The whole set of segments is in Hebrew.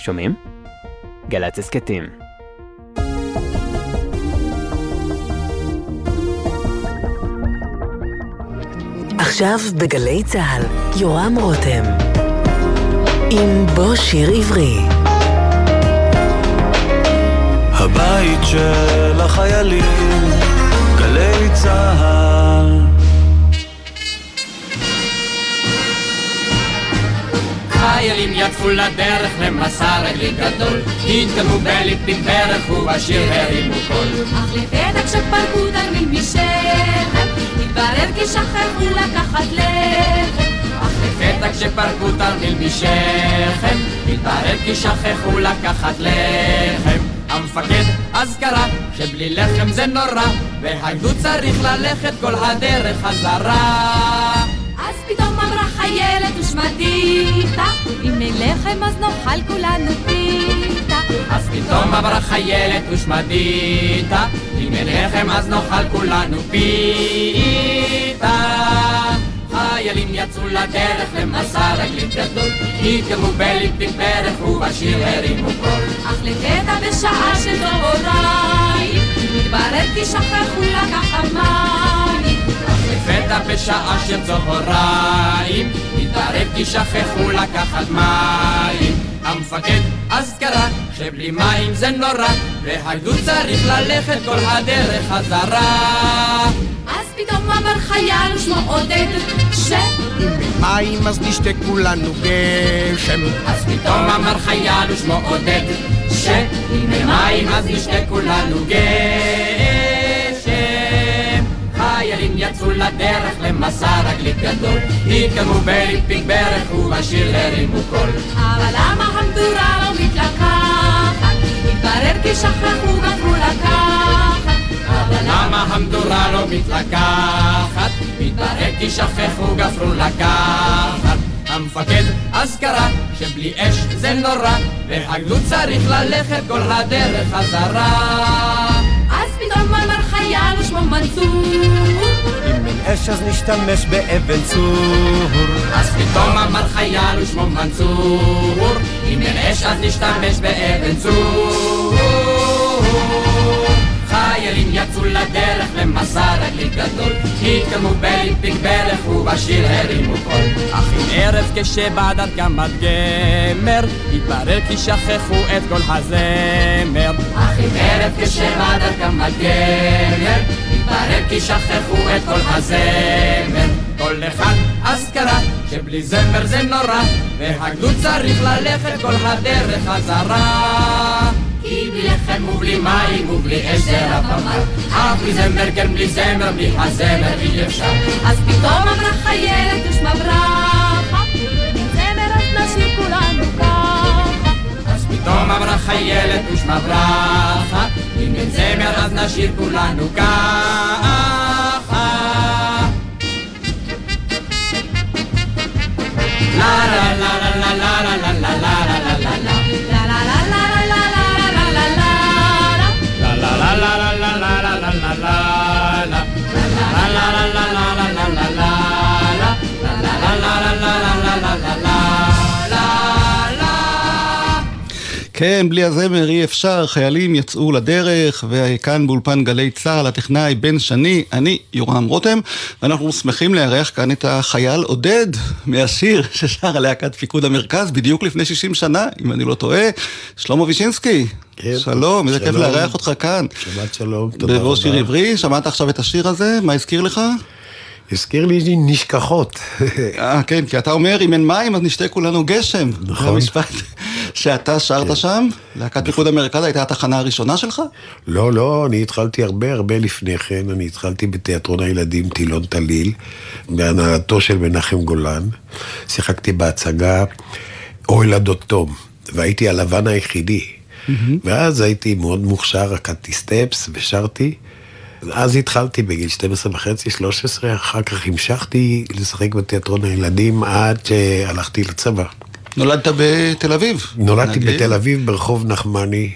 שומעים? גל"צ הסכתים. עכשיו בגלי צה"ל, יורם רותם. עם בוא שיר עברי. הבית של החיילים, יצאו לדרך למסע רגלי גדול, התקדמו בליפים ברך ובשיר הרימו קול. אך לפתע כשפרקו תרמיל משכם, התברר כי שכחו לקחת לחם. אך לפתע כשפרקו תרמיל משכם, התברר כי שכחו לקחת לחם. המפקד אז קרא שבלי לחם זה נורא, והגדוד צריך ללכת כל הדרך חזרה. חיילת ושמדיתה, אם אין לחם אז נאכל כולנו פיתה. אז פתאום עברה חיילת ושמדיתה, אם אין לחם אז נאכל כולנו פיתה. חיילים יצאו לדרך למסע רגלית גדול, התקרבו בליפים ברך ובשיר הרימו קול. אך לפתע בשעה של צהריים, מתברר כי שכחו לקחת מים. לפתע בשעה של צהריים, התברר כי שכחו לקחת מים. המפקד אז קרא שבלי מים זה נורא, והגדוד צריך ללכת כל הדרך חזרה. אז פתאום אמר חייל ושמו עודד, ש... מים אז נשתה כולנו גשם. אז פתאום אמר חייל ושמו עודד, אין מים אז נשתה כולנו גשם. יצאו לדרך למסע רגלית גדול, התקדמו בליפיק ברך ובשיר הרימו קול. אבל למה המדורה לא מתלקחת? התברר כי שכחו גפרו לקחת. אבל למה המדורה לא מתלקחת? מתברר כי שכחו גפרו לקחת. המפקד אז קרא שבלי אש זה נורא, והגדוד צריך ללכת כל הדרך חזרה. פתאום אמר חייל ושמו מנצור, אם אין אש אז נשתמש באבן צור. אז פתאום אמר חייל ושמו מנצור, אם אין אש אז נשתמש באבן צור. חיילים יצאו לדרך למסע רגלית גדול, התקדמו בליפיק ברך ובשיר הרימו קול. אך עם ערב כשבעדת גמד גמר, התברר כי שכחו את כל הזמר. אך עם ערב כשבעדת גמד גמר, התברר כי שכחו את כל הזמר. כל אחד אז קרא שבלי זמר זה נורא, והגדוד צריך ללכת כל הדרך חזרה. כי בלי לחם ובלי מים ובלי אש זה רב אמר, אך בלי זמר כן בלי זמר, בלי הזמר אי אפשר. אז פתאום אמרה חיילת ושמה ברכה, אם זמר אז נשאיר כולנו ככה. אז פתאום אמרה חיילת ושמה ברכה, אם אין זמר אז נשאיר כולנו ככה. לה לה לה לה לה לה לה לה לה לה לה כן, בלי הזמר אי אפשר, חיילים יצאו לדרך, וכאן באולפן גלי צה"ל, הטכנאי בן שני, אני יורם רותם, ואנחנו שמחים לארח כאן את החייל עודד מהשיר ששר להקת פיקוד המרכז בדיוק לפני 60 שנה, אם אני לא טועה, שלמה וישינסקי. כן, שלום, איזה כיף. לארח אותך כאן. שבת שלום, תודה רבה. בבוא שיר עברי, שמעת עכשיו את השיר הזה? מה הזכיר לך? הזכיר לי נשכחות. אה, כן, כי אתה אומר, אם אין מים אז נשתה כולנו גשם. נכון. זה המשפט שאתה שרת שם, להקת פיקוד המרכז הייתה התחנה הראשונה שלך? לא, לא, אני התחלתי הרבה הרבה לפני כן, אני התחלתי בתיאטרון הילדים טילון טליל, בהנהלתו של מנחם גולן. שיחקתי בהצגה אוהל הדותום, והייתי הלבן היחידי. ואז הייתי מאוד מוכשר, רקדתי סטפס ושרתי. אז התחלתי בגיל 12 וחצי, 13, אחר כך המשכתי לשחק בתיאטרון הילדים עד שהלכתי לצבא. נולדת בתל אביב. נולדתי נגיד. בתל אביב ברחוב נחמני.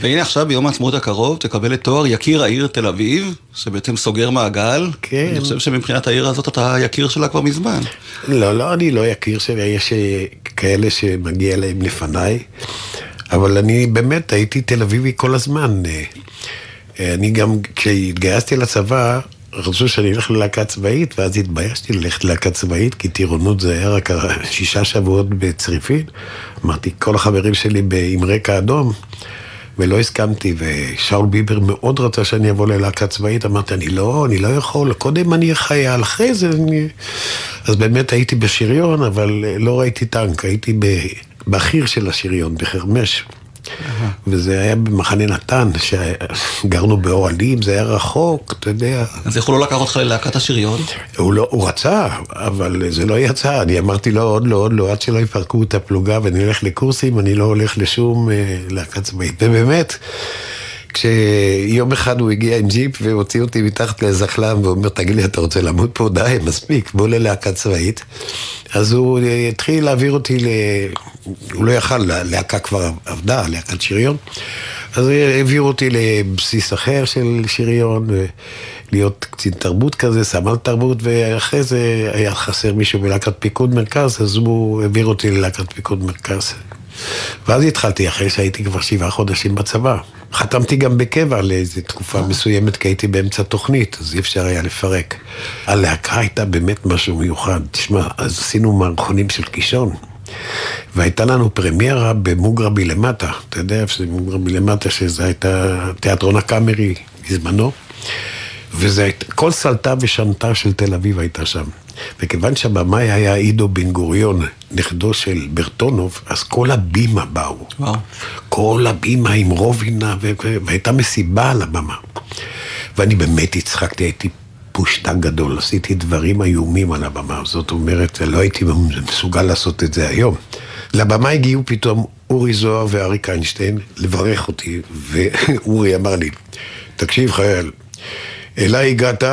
והנה עכשיו ביום העצמאות הקרוב תקבל את תואר יקיר העיר תל אביב, שבעצם סוגר מעגל. כן. אני חושב שמבחינת העיר הזאת אתה יקיר שלה כבר מזמן. לא, לא, אני לא יכיר שיש אה, כאלה שמגיע להם לפניי. אבל אני באמת הייתי תל אביבי כל הזמן. אה, אה, אני גם, כשהתגייסתי לצבא, רצו שאני אלך ללהקה צבאית, ואז התביישתי ללכת ללהקה צבאית, כי טירונות זה היה רק שישה שבועות בצריפין. אמרתי, כל החברים שלי עם רקע אדום, ולא הסכמתי, ושאול ביבר מאוד רצה שאני אבוא ללהקה צבאית, אמרתי, אני לא, אני לא יכול, קודם אני אהיה חייל, אחרי זה אני... אז באמת הייתי בשריון, אבל לא ראיתי טנק, הייתי בחי"ר של השריון, בחרמש. וזה היה במחנה נתן, שגרנו באוהלים, זה היה רחוק, אתה יודע. אז יכולו לקחת אותך ללהקת השריון? הוא, לא, הוא רצה, אבל זה לא יצא. אני אמרתי לו, עוד לא, עוד לא, עד שלא יפרקו את הפלוגה ואני אלך לקורסים, אני לא הולך לשום אה, להקה צבאית. ובאמת, כשיום אחד הוא הגיע עם ג'יפ והוציא אותי מתחת לזחלם ואומר, תגיד לי, אתה רוצה למות פה? די, מספיק, בוא ללהקה צבאית. אז הוא התחיל להעביר אותי ל... הוא לא יכל, להקה כבר עבדה, להקת שריון. אז העבירו אותי לבסיס אחר של שריון, להיות קצין תרבות כזה, סמל תרבות, ואחרי זה היה חסר מישהו בלהקת פיקוד מרכז, אז הוא העביר אותי ללהקת פיקוד מרכז. ואז התחלתי, אחרי שהייתי כבר שבעה חודשים בצבא. חתמתי גם בקבע לאיזו תקופה. מסוימת, כי הייתי באמצע תוכנית, אז אי אפשר היה לפרק. הלהקה הייתה באמת משהו מיוחד. תשמע, אז עשינו מערכונים של קישון, והייתה לנו פרמיירה במוגרבי למטה. אתה יודע איפה זה מוגרבי למטה, שזה הייתה תיאטרון הקאמרי בזמנו. וזה הייתה, כל סלטה ושנתה של תל אביב הייתה שם. וכיוון שהבמאי היה עידו בן גוריון, נכדו של ברטונוב, אז כל הבימה באו. וואו. כל הבימה עם רובינה, והייתה מסיבה על הבמה. ואני באמת הצחקתי, הייתי פושטן גדול, עשיתי דברים איומים על הבמה. זאת אומרת, לא הייתי מסוגל לעשות את זה היום. לבמה הגיעו פתאום אורי זוהר ואריק איינשטיין לברך אותי, ואורי אמר לי, תקשיב חייל, אליי הגעת,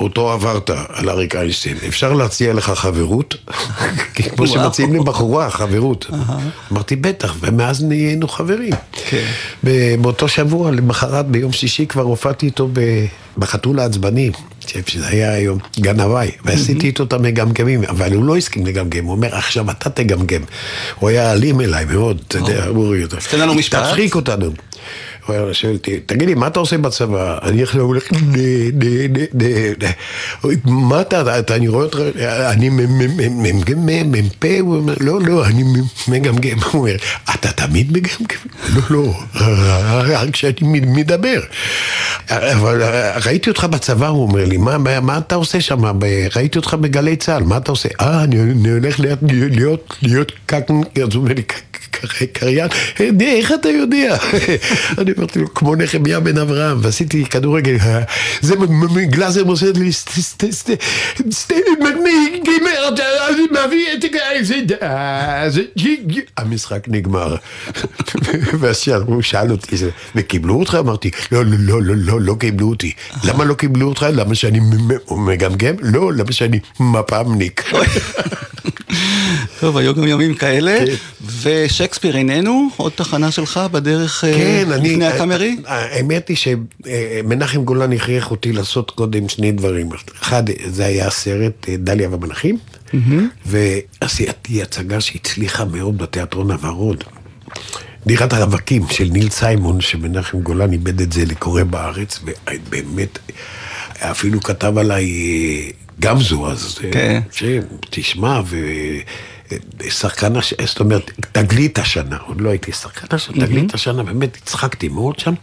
אותו עברת על אריק איינשטיין. אפשר להציע לך חברות? כמו שמציעים לבחורה, חברות. אמרתי, בטח, ומאז נהיינו חברים. כן. באותו שבוע, למחרת, ביום שישי, כבר הופעתי איתו בחתול העצבני, שזה היה היום גן הוואי, ועשיתי איתו את המגמגמים, אבל הוא לא הסכים לגמגם, הוא אומר, עכשיו אתה תגמגם. הוא היה אלים אליי מאוד, אתה יודע, אורי, תן לנו משפט. תרחיק אותנו. הוא היה שואל אותי, תגיד לי, מה אתה עושה בצבא? אני עכשיו הולך, מה אתה, אני רואה אותך, אני מ"פ, הוא אומר, לא, לא, אני מגמגם. הוא אומר, אתה תמיד מגמגם? לא, לא, רק כשאני מדבר. אבל ראיתי אותך בצבא, הוא אומר לי, מה אתה עושה שם? ראיתי אותך בגלי צה"ל, מה אתה עושה? אה, אני הולך להיות קקן, אז הוא אומר לי, קריין, איך אתה יודע? אני אמרתי לו, כמו נחמיה בן אברהם, ועשיתי כדורגל, זה גלאזר מוסר לי, אני מביא את זה, המשחק נגמר. ואז הוא שאל אותי, וקיבלו אותך? אמרתי, לא, לא, לא, לא, לא קיבלו אותי. למה לא קיבלו אותך? למה שאני מגמגם? לא, למה שאני מפ"מניק. טוב, היו גם ימים כאלה, כן. ושייקספיר איננו? עוד תחנה שלך בדרך אה, כן, לפני אני, הקאמרי? האמת היא שמנחם גולן הכריח אותי לעשות קודם שני דברים. אחד, זה היה הסרט אה, דליה ומלאכים, ועשיתי הצגה שהצליחה מאוד בתיאטרון הוורוד. דירת הרווקים של ניל סיימון, שמנחם גולן איבד את זה לקורא בארץ, ובאמת, אפילו כתב עליי אה, גמזו, אז כן. תשמע, ו... שחקן, זאת אומרת, תגלית השנה, עוד לא הייתי שחקן השנה, תגלית השנה, באמת הצחקתי מאוד שם.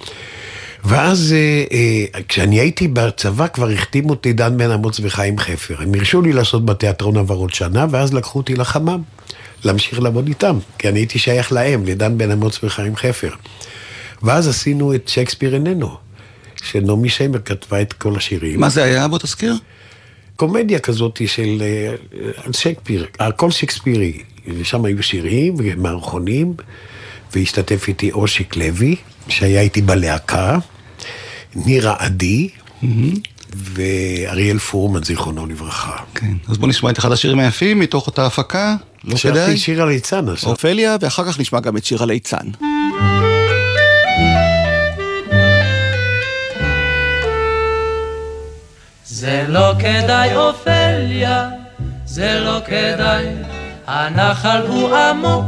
ואז אה, אה, כשאני הייתי בצבא כבר החתימו אותי דן בן אמוץ וחיים חפר. הם הרשו לי לעשות בתיאטרון עבר עוד שנה, ואז לקחו אותי לחמם, להמשיך לעבוד איתם, כי אני הייתי שייך להם, לדן בן אמוץ וחיים חפר. ואז עשינו את שייקספיר איננו, שנעמי שמר כתבה את כל השירים. מה זה היה? בוא תזכיר. קומדיה כזאת של אה, שייקספיר, הכל שייקספירי. ושם היו שירים ומערכונים, והשתתף איתי אושיק לוי, שהיה איתי בלהקה, נירה עדי, ואריאל פורמן, זיכרונו לברכה. כן, אז בוא נשמע את אחד השירים היפים מתוך אותה הפקה, לא כדאי? שיר הליצן עכשיו. אופליה, ואחר כך נשמע גם את שיר הליצן. זה לא כדאי אופליה, זה לא כדאי, הנחל הוא עמוק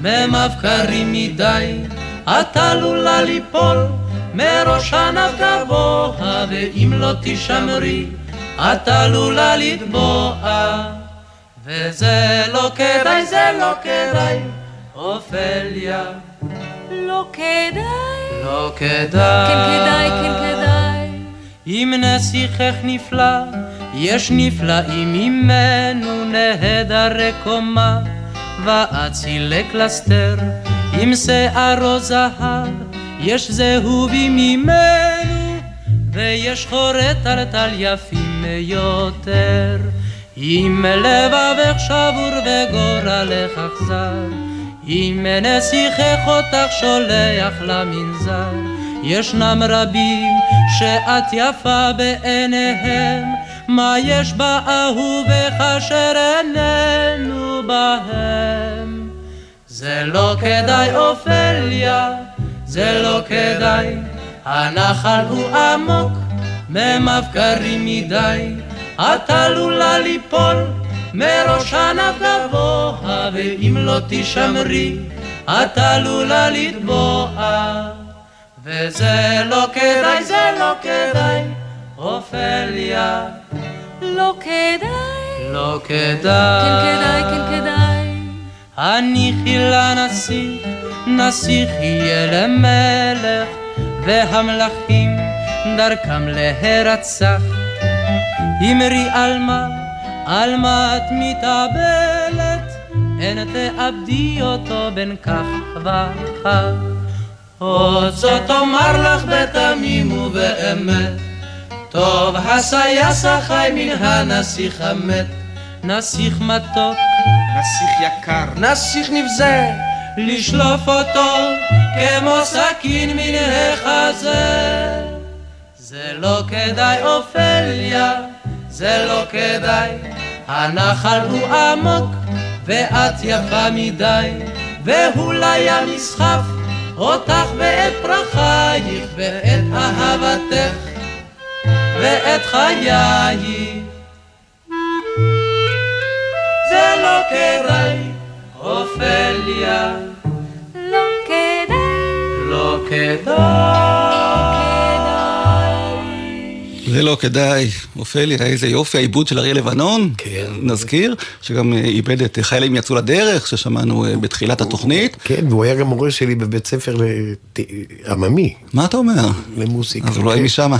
ממבקרים מדי, את עלולה ליפול מראש ענף גבוה, ואם לא תשמרי, את עלולה לטבוע. וזה לא כדאי, זה לא כדאי, אופליה. לא כדאי. לא כדאי. כן כדאי, כן כדאי. אם נסיכך נפלא, יש נפלאים ממנו נהדרי קומה, ואצילי קלסתר, עם שערו זהב, יש זהובי ממנו, ויש חורי טלטל יפים יותר. אם לבבך שבור וגורלך אכזר, אם נסיכך אותך שולח למנזר, ישנם רבים שאת יפה בעיניהם, מה יש באהובך אשר איננו בהם? זה לא כדאי אופליה, זה לא כדאי, הנחל הוא עמוק, ממבקרים מדי, את עלולה ליפול מראש ענף גבוה, ואם לא תשמרי, את עלולה לטבוע. וזה לא כדאי, זה לא כדאי, אופליה. לא כדאי. לא כדאי. כן כדאי, כן כדאי. הניחי לנסיך, נסיך יהיה למלך, והמלכים דרכם להרצח. אמרי על מה, על מה את מתאבלת, אין תאבדי אותו בין כך וכך. עוד זאת אומר לך בתמים ובאמת, טוב הסייס החי מן הנסיך המת, נסיך מתוק, נסיך יקר, נסיך נבזה, לשלוף אותו כמו סכין מן החזה. זה לא כדאי אופליה, זה לא כדאי, הנחל הוא עמוק ואת יפה מדי, ואולי הנסחף אותך ואת פרחייך ואת אהבתך ואת חייך. זה לא כדאי, אופליה. לא כדאי. לא כדאי. זה לא כדאי. אופליה, איזה יופי, העיבוד של אריה לבנון. כן. נזכיר, שגם אה, איבד את חיילים יצאו לדרך, ששמענו אה, בתחילת התוכנית. כן, והוא היה גם מורה שלי בבית ספר לת- עממי, מה אתה אומר? למוסיקה. אז אולי כן. משם.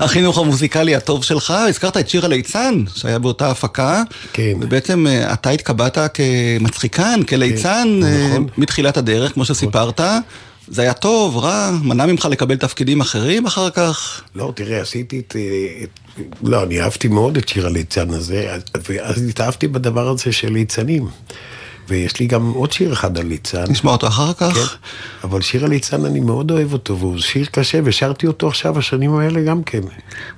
החינוך המוזיקלי הטוב שלך, הזכרת את שיר הליצן, שהיה באותה הפקה. כן. ובעצם אה, אתה התקבעת כמצחיקן, כליצן, אה, נכון. מתחילת הדרך, כמו שסיפרת. זה היה טוב, רע, מנע ממך לקבל תפקידים אחרים אחר כך? לא, תראה, עשיתי את... את- לא, אני אהבתי מאוד את שיר הליצן הזה, אז- ואז התאהבתי בדבר הזה של ליצנים. ויש לי גם עוד שיר אחד על ליצן. נשמע אותו אחר כך. כן, אבל שיר הליצן אני מאוד אוהב אותו, והוא שיר קשה, ושרתי אותו עכשיו, השנים האלה גם כן.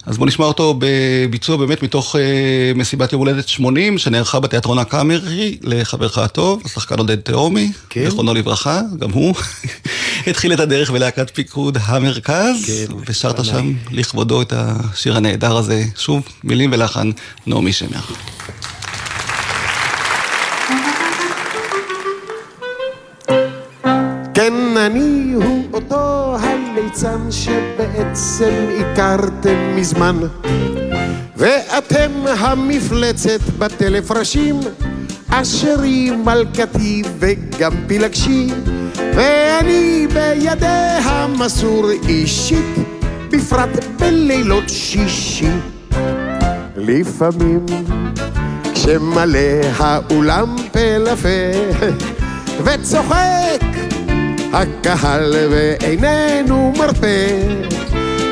אז בוא נשמע אותו בביצוע באמת מתוך אה, מסיבת יום הולדת 80, שנערכה בתיאטרון הקאמרי לחברך הטוב, השחקן עודד תהומי, כן. זכרונו לברכה, גם הוא. התחיל את הדרך בלהקת פיקוד המרכז, כן, ושרת. שם לכבודו את השיר הנהדר הזה, שוב, מילים ולחן, נעמי שמר. הליצן שבעצם הכרתם מזמן. ואתם המפלצת בטלף ראשים אשרי מלכתי וגם פילגשי. ואני בידיה מסור אישית בפרט בלילות שישי. לפעמים כשמלא האולם פה לפה וצוחק הקהל ואיננו מרפה.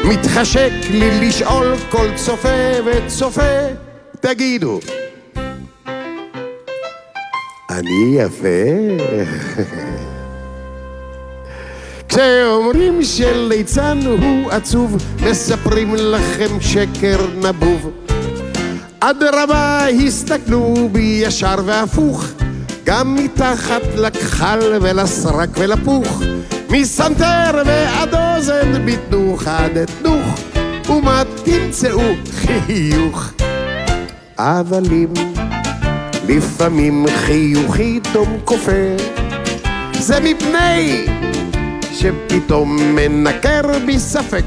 מתחשק לי לשאול כל צופה וצופה תגידו אני יפה? כשאומרים שליצן הוא עצוב מספרים לכם שקר נבוב. אדרבה, הסתכלו בי ישר והפוך, גם מתחת לכחל ולסרק ולפוך, מסנטר ועד אוזן ביטנוך עד אתנוך, ומה תמצאו חיוך. אבל אם לפעמים חיוכי דום כופה, זה מפני שפתאום מנקר בי ספק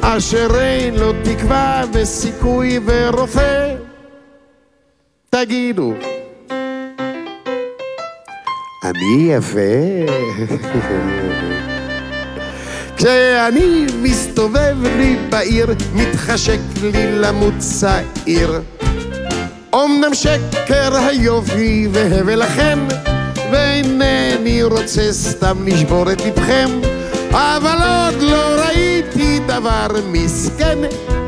אשר אין לו תקווה וסיכוי ורופא. תגידו אני יפה? כשאני מסתובב לי בעיר מתחשק לי למות צעיר. אמנם שקר היופי והבל החן ואינני רוצה סתם לשבור את לבכם אבל עוד לא ראיתי דבר מסכן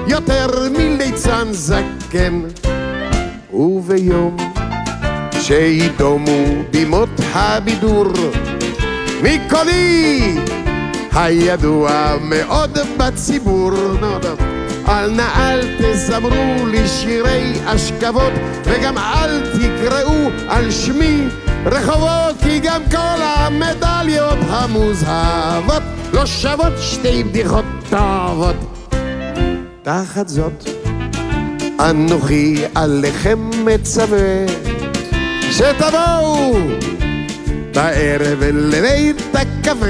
יותר מליצן זקן. וביום שידומו בימות הבידור. מקולי הידוע מאוד בציבור. אל נא אל תזמרו לי שירי אשכבות וגם אל תקראו על שמי רחובות כי גם כל המדליות המוזהבות לא שוות שתי בדיחות טובות. תחת זאת אנוכי עליכם מצווה שתבואו. בערב לבית הקפה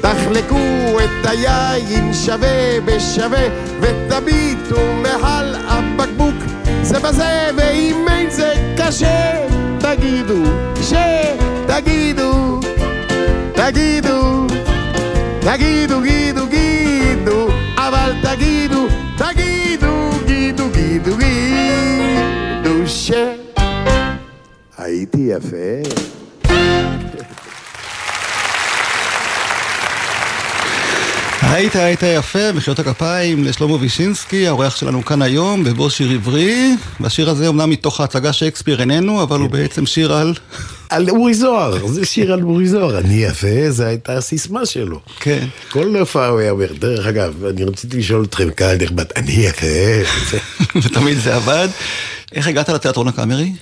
תחלקו את היין שווה בשווה ותביטו מעל הבקבוק. זה בזה ואם אין זה קשה תגידו שתגידו תגידו תגידו הייתי יפה היית, היית יפה, מחיאות הכפיים לשלמה וישינסקי, האורח שלנו כאן היום, בבוא שיר עברי. והשיר הזה אומנם מתוך ההצגה שייקספיר איננו, אבל הוא בעצם שיר על... על אורי זוהר, זה שיר על אורי זוהר, אני יפה, זו הייתה הסיסמה שלו. כן. כל הופעה הוא היה אומר, דרך אגב, אני רציתי לשאול אתכם, קהל נכבד, אני יפה. ותמיד זה עבד. איך הגעת לתיאטרון הקאמרי?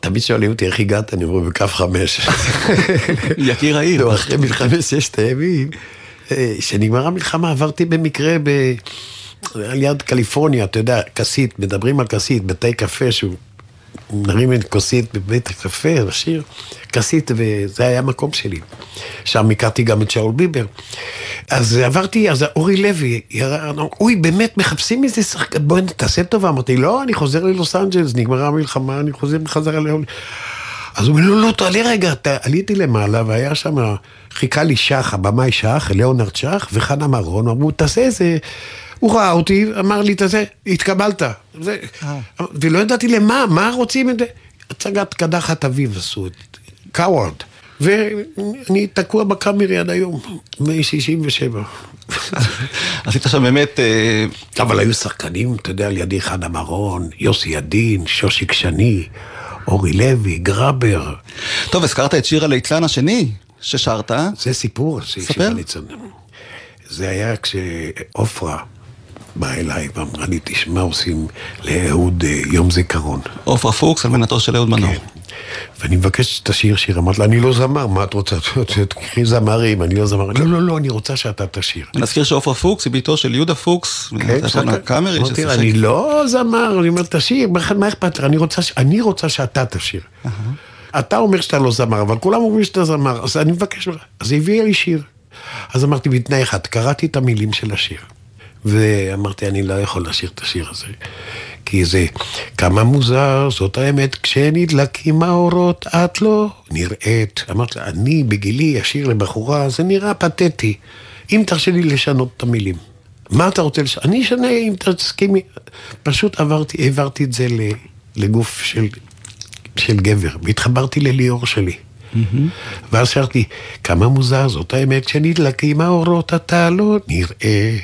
תמיד שואלים אותי איך הגעת, אני אומר בכף חמש. יקיר העיר. לא, אחרי מלחמת ששת הימים. כשנגמרה המלחמה עברתי במקרה ב... על יד קליפורניה, אתה יודע, כסית, מדברים על כסית, בתי קפה שהוא נרים את כוסית בבית הקפה, לשיר, כסית, וזה היה המקום שלי. שם הכרתי גם את שאול ביבר. אז עברתי, אז אורי לוי, אוי, באמת מחפשים איזה שחקן, בואי תעשה טובה. אמרתי, לא, אני חוזר ללוס אנג'לס, נגמרה המלחמה, אני חוזר בחזרה להולי. אז הוא אומר, לא, לא, תעלה רגע, עליתי למעלה, והיה שם, חיכה לי שח, הבמאי שח, ליאונרד שח, וחנה מרון, אמרו, תעשה איזה... הוא ראה אותי, אמר לי, תעשה, התקבלת. זה, ולא ידעתי למה, מה רוצים את זה? הצגת קדחת אביב עשו את קאוורד. ואני תקוע בקאמרי עד היום, מ-67. עשית שם באמת... אבל היו שחקנים, אתה יודע, לידי חנה מרון, יוסי ידין, שושיק שני. אורי לוי, גרבר. טוב, הזכרת את שיר הליצן השני ששרת. זה סיפור, שיר הליצן. זה היה כשעופרה באה אליי ואמרה לי, תשמע, עושים לאהוד יום זיכרון. עופרה פוקס, אלמנתו של אהוד מנור. ואני מבקש שתשיר שיר. אמרת לה, אני לא זמר, מה את רוצה? תקחי זמרים, אני לא זמר. לא, לא, לא, אני רוצה שאתה תשיר. נזכיר שעופרה פוקס היא ביתו של יהודה פוקס, כן, לה, אני לא זמר, אני אומר, תשיר, מה אכפת לך? אני רוצה שאתה תשיר. אתה אומר שאתה לא זמר, אבל כולם אומרים שאתה זמר, אז אני מבקש ממך. אז היא הביאה לי שיר. אז אמרתי, בתנאי אחד, קראתי את המילים של השיר. ואמרתי, אני לא יכול לשיר את השיר הזה. כי זה כמה מוזר, זאת האמת, כשנדלקים האורות את לא נראית. אמרת לה, אני בגילי אשיר לבחורה, זה נראה פתטי. אם תרשה לי לשנות את המילים. מה אתה רוצה לשנות? אני אשנה אם תסכימי. פשוט עברתי, העברתי את זה לגוף של, של גבר, והתחברתי לליאור שלי. Mm-hmm. ואז שרתי, כמה מוזר זאת האמת, כשנדלקים האורות אתה לא נראה.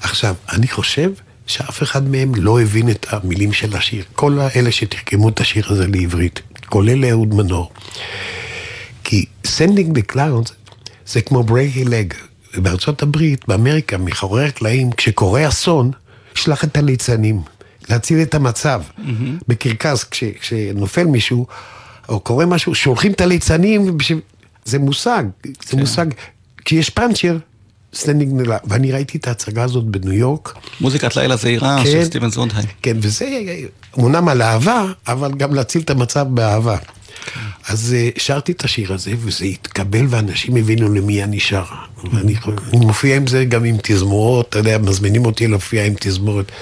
עכשיו, אני חושב שאף אחד מהם לא הבין את המילים של השיר. כל האלה שתרגמו את השיר הזה לעברית, כולל אהוד מנור. כי Sending the Clouds זה כמו breaking leg. בארצות הברית, באמריקה, מאחורי הקלעים, כשקורה אסון, שלח את הליצנים, להציל את המצב. Mm-hmm. בקרקס, כש, כשנופל מישהו, או קורה משהו, שולחים את הליצנים, זה מושג, זה כן. מושג. כשיש פאנצ'ר, send in the clowns, ואני ראיתי את ההצגה הזאת בניו יורק. מוזיקת לילה זעירה כן, של סטיבן סונדהיים. כן, וזה אומנם על אהבה, אבל גם להציל את המצב באהבה. אז אה, שרתי את השיר הזה, וזה התקבל, ואנשים הבינו למי אני שר. ואני אני מופיע עם זה גם עם תזמורות, אתה יודע, מזמינים אותי להופיע עם תזמורת.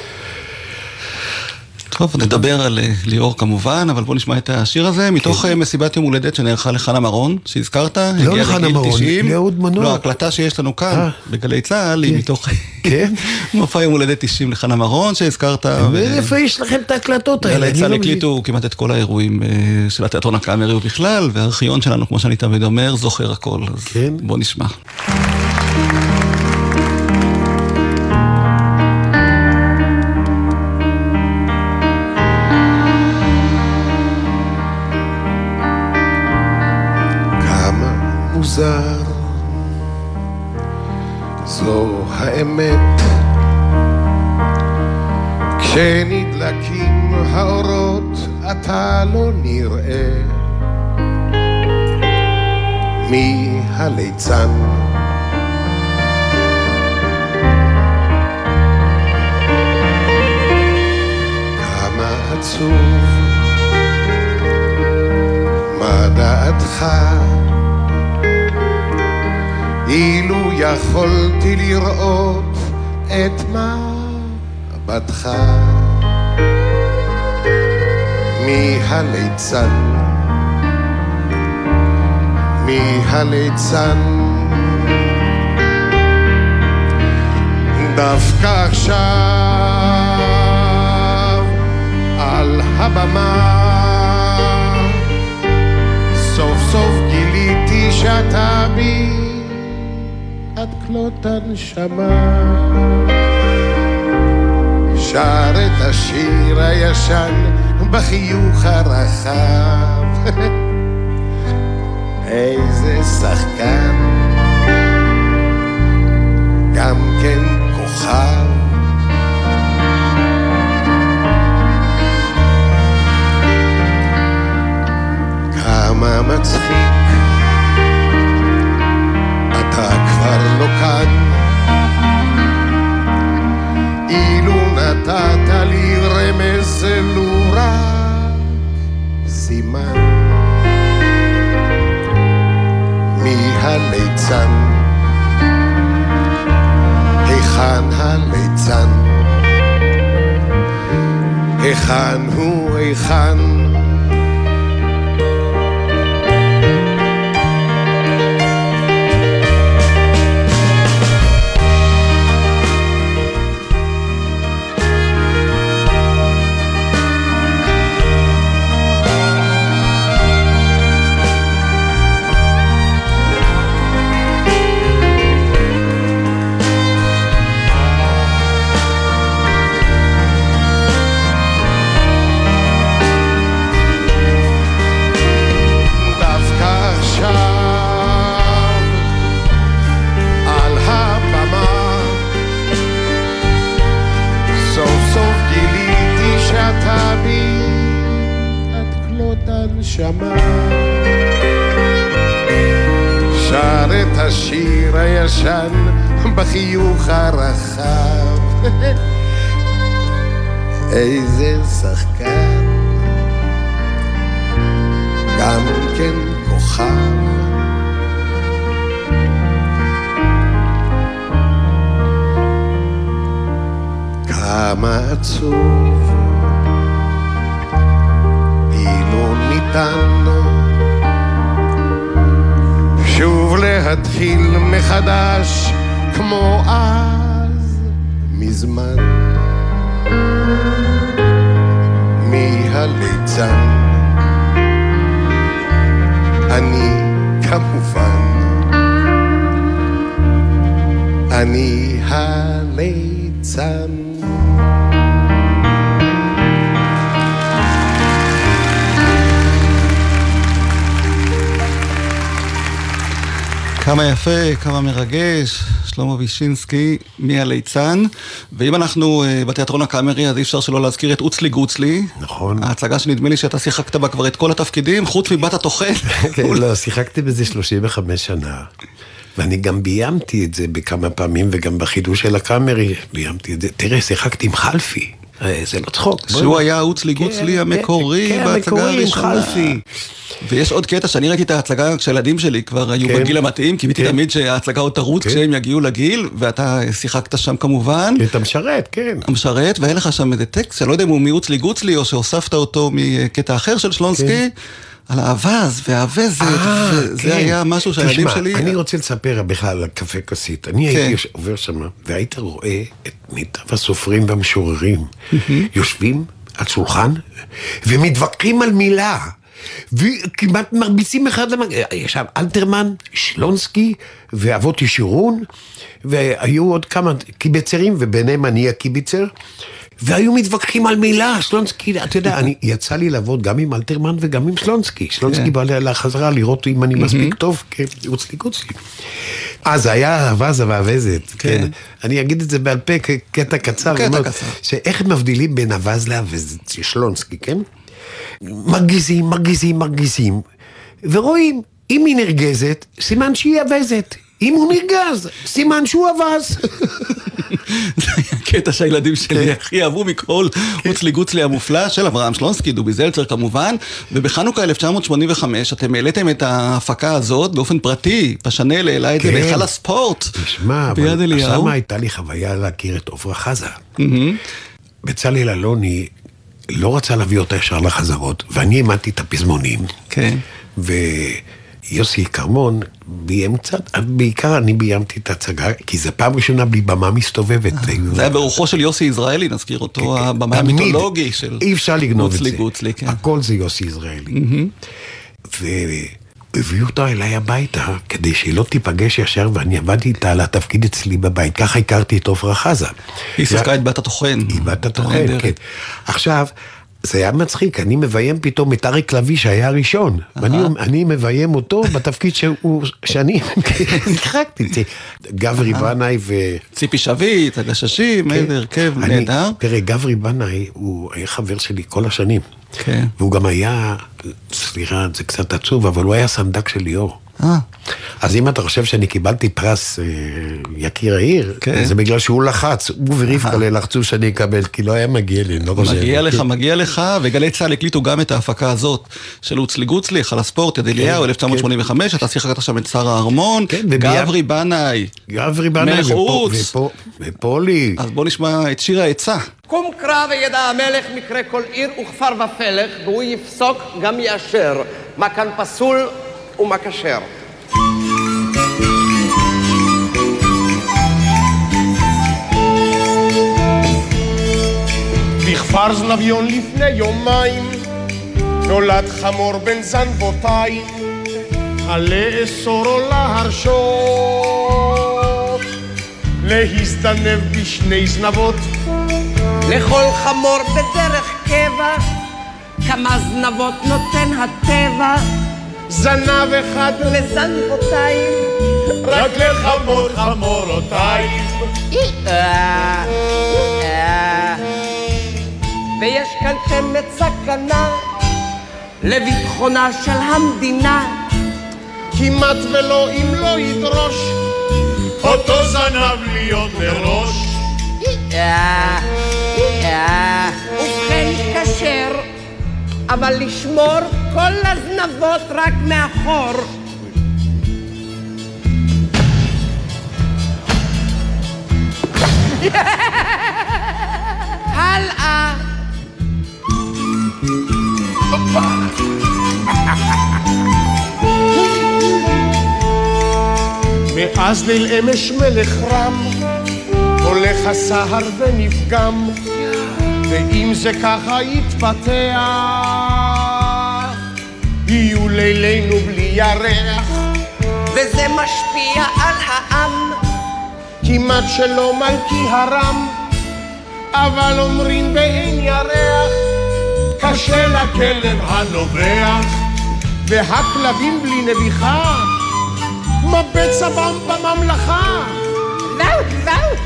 טוב, נדבר על אה, ליאור כמובן, אבל בוא נשמע את השיר הזה, מתוך כן. אה, מסיבת יום הולדת שנערכה לחנה מרון, שהזכרת, לא לחנה מרון, 90. לאהוד מנור. לא, ההקלטה שיש לנו כאן, אה. בגלי צה"ל, היא כן. מתוך כן? מופע יום הולדת 90 לחנה מרון שהזכרת. ואיפה יש לכם את ההקלטות האלה? גלי צה"ל לא. הקליטו כמעט את כל האירועים של התיאטרון הקאמרי ובכלל, והארכיון שלנו, כמו שאני תמיד אומר, זוכר הכל. אז כן. בוא נשמע. מוזר. זו האמת. כשנדלקים האורות אתה לא נראה. מי הליצן? כמה עצוב. מה דעתך אילו יכולתי לראות את מבטך מי הליצן מי הליצן דווקא עכשיו על הבמה סוף סוף גיליתי שאתה בי עד כלות הנשמה. שר את השיר הישן בחיוך הרחב. איזה שחקן. גם כן כוכב. כמה מצחיק כבר לא כאן. אילו נתת לי רמז לו רק סימן מי הליצן? היכן הליצן? היכן הוא היכן כמה יפה, כמה מרגש, שלמה וישינסקי מהליצן. ואם אנחנו אה, בתיאטרון הקאמרי, אז אי אפשר שלא להזכיר את אוצלי גוצלי. נכון. ההצגה שנדמה לי שאתה שיחקת בה כבר את כל התפקידים, חוץ מבת הטוחן. כן, לא, שיחקתי בזה 35 שנה. ואני גם ביימתי את זה בכמה פעמים, וגם בחידוש של הקאמרי ביימתי את זה. תראה, שיחקתי עם חלפי. אה, זה לא צחוק. שהוא. היה אוצלי גוצלי כן, המקורי כן, בהצגה הראשונה. ויש עוד קטע שאני ראיתי את ההצגה כשהילדים שלי כבר היו כן. בגיל המתאים, קיוויתי כן. תמיד שההצגה עוד תרוץ כן. כשהם יגיעו לגיל, ואתה שיחקת שם כמובן. את המשרת, כן. המשרת, והיה לך שם איזה טקסט, שאני לא יודע אם הוא מאוצלי גוצלי, או שהוספת אותו מקטע אחר של שלונסקי, על האווז והווזת, אה, וזה כן. היה משהו שהילדים תשמע, שלי... אני רוצה לספר בכלל על קפה כוסית. אני כן. הייתי עובר שם, והיית רואה את מיטב הסופרים והמשוררים יושבים על שולחן ומתווכחים על מילה. וכמעט מרביצים אחד למג... ישב אלתרמן, שלונסקי ואבות ישורון, והיו עוד כמה קיבצרים, וביניהם אני הקיבצר, והיו מתווכחים על מילה, שלונסקי, אתה יודע, אני, יצא לי לעבוד גם עם אלתרמן וגם עם שלונסקי. שלונסקי כן. בא לחזרה לראות אם אני מספיק טוב כעוצלי גוצלי. אה, זה היה הוואזה והווזת, כן. אני אגיד את זה בעל פה כקטע קצר. קטע קצר. שאיך מבדילים בין להווזת, של שלונסקי, כן? מרגיזים, מרגיזים, מרגיזים, ורואים, אם היא נרגזת, סימן שהיא אווזת. אם הוא נרגז, סימן שהוא. זה היה קטע שהילדים כן. שלי הכי אהבו מכל אוצלי גוצלי המופלא של אברהם שלונסקי, דובי זלצר כמובן, ובחנוכה 1985 אתם העליתם את ההפקה הזאת באופן פרטי, פשנל העלה את זה כן. בהיכל הספורט. תשמע, אבל. שם הייתה לי חוויה להכיר את עפרה חזה. בצלאל אלוני לא רצה להביא אותה ישר לחזרות, ואני העמדתי את הפזמונים. כן. ויוסי כרמון ביים קצת, בעיקר אני ביימתי את ההצגה, כי זו פעם ראשונה בלי במה מסתובבת. זה היה ברוחו של יוסי יזרעאלי, נזכיר אותו, הבמאי כן, תמיד. המיתולוגי של אי אפשר לגנוב את זה. גוצלי, כן. הכל זה יוסי יזרעאלי. והביאו אותה אליי הביתה, כדי שהיא לא תיפגש ישר, ואני עבדתי איתה על התפקיד אצלי בבית. ככה הכרתי את עפרה חזה. היא שיחקה את בת הטוחן. היא בת הטוחן, הנהדרת. כן. עכשיו, זה היה מצחיק, אני מביים פתאום את אריק לביא שהיה הראשון, ואני אני מביים אותו בתפקיד שהוא, שאני זה. גברי בנאי ו... ציפי שביט, הגששים, איזה הרכב כן. אני- נהדר. תראה, גברי בנאי הוא היה חבר שלי כל השנים. כן. והוא גם היה, סליחה, זה קצת עצוב, אבל הוא היה סנדק של ליאור. אה, אז אם אתה חושב שאני קיבלתי פרס אה, יקיר העיר, כן. זה בגלל שהוא לחץ, הוא ורבקה לחצו שאני אקבל, כי לא היה מגיע לי, אני לא חושב. מגיע לך, מגיע לך, וגלי צה"ל הקליטו גם את ההפקה הזאת של אוצלי גוצלי, חל הספורט, יד אליהו, 1985, אתה שיחקת שם את שר הארמון, כן, גברי בנאי. גברי בנאי מלך עוץ. ופולי. אז בוא נשמע את שיר העצה. קום קרא וידע המלך מקרה כל עיר וכפר ופלך, והוא יפסוק גם יאשר, מה כאן פסול ומה כשר. בכפר זנביון לפני יומיים נולד חמור בן זנבותיים הלאסור או להרשות להזדנב בשני זנבות לכל חמור בדרך קבע, כמה זנבות נותן הטבע, זנב אחד לזנבותיים. רק לחמור חמורותיים. ויש כאן צמד סכנה לביטחונה של המדינה. כמעט ולא אם לא ידרוש אותו זנב להיות אה. ובכן כשר, אבל לשמור כל הזנבות רק מאחור. מאז ליל אמש מלך רם הולך הסהר ונפגם ואם זה ככה יתפתח יהיו לילינו בלי ירח וזה משפיע על העם. כמעט שלא מלכי הרם אבל אומרים באין ירח קשה לכלב הנובח והכלבים בלי נביחה מה בצבם בממלכה זהו, זהו,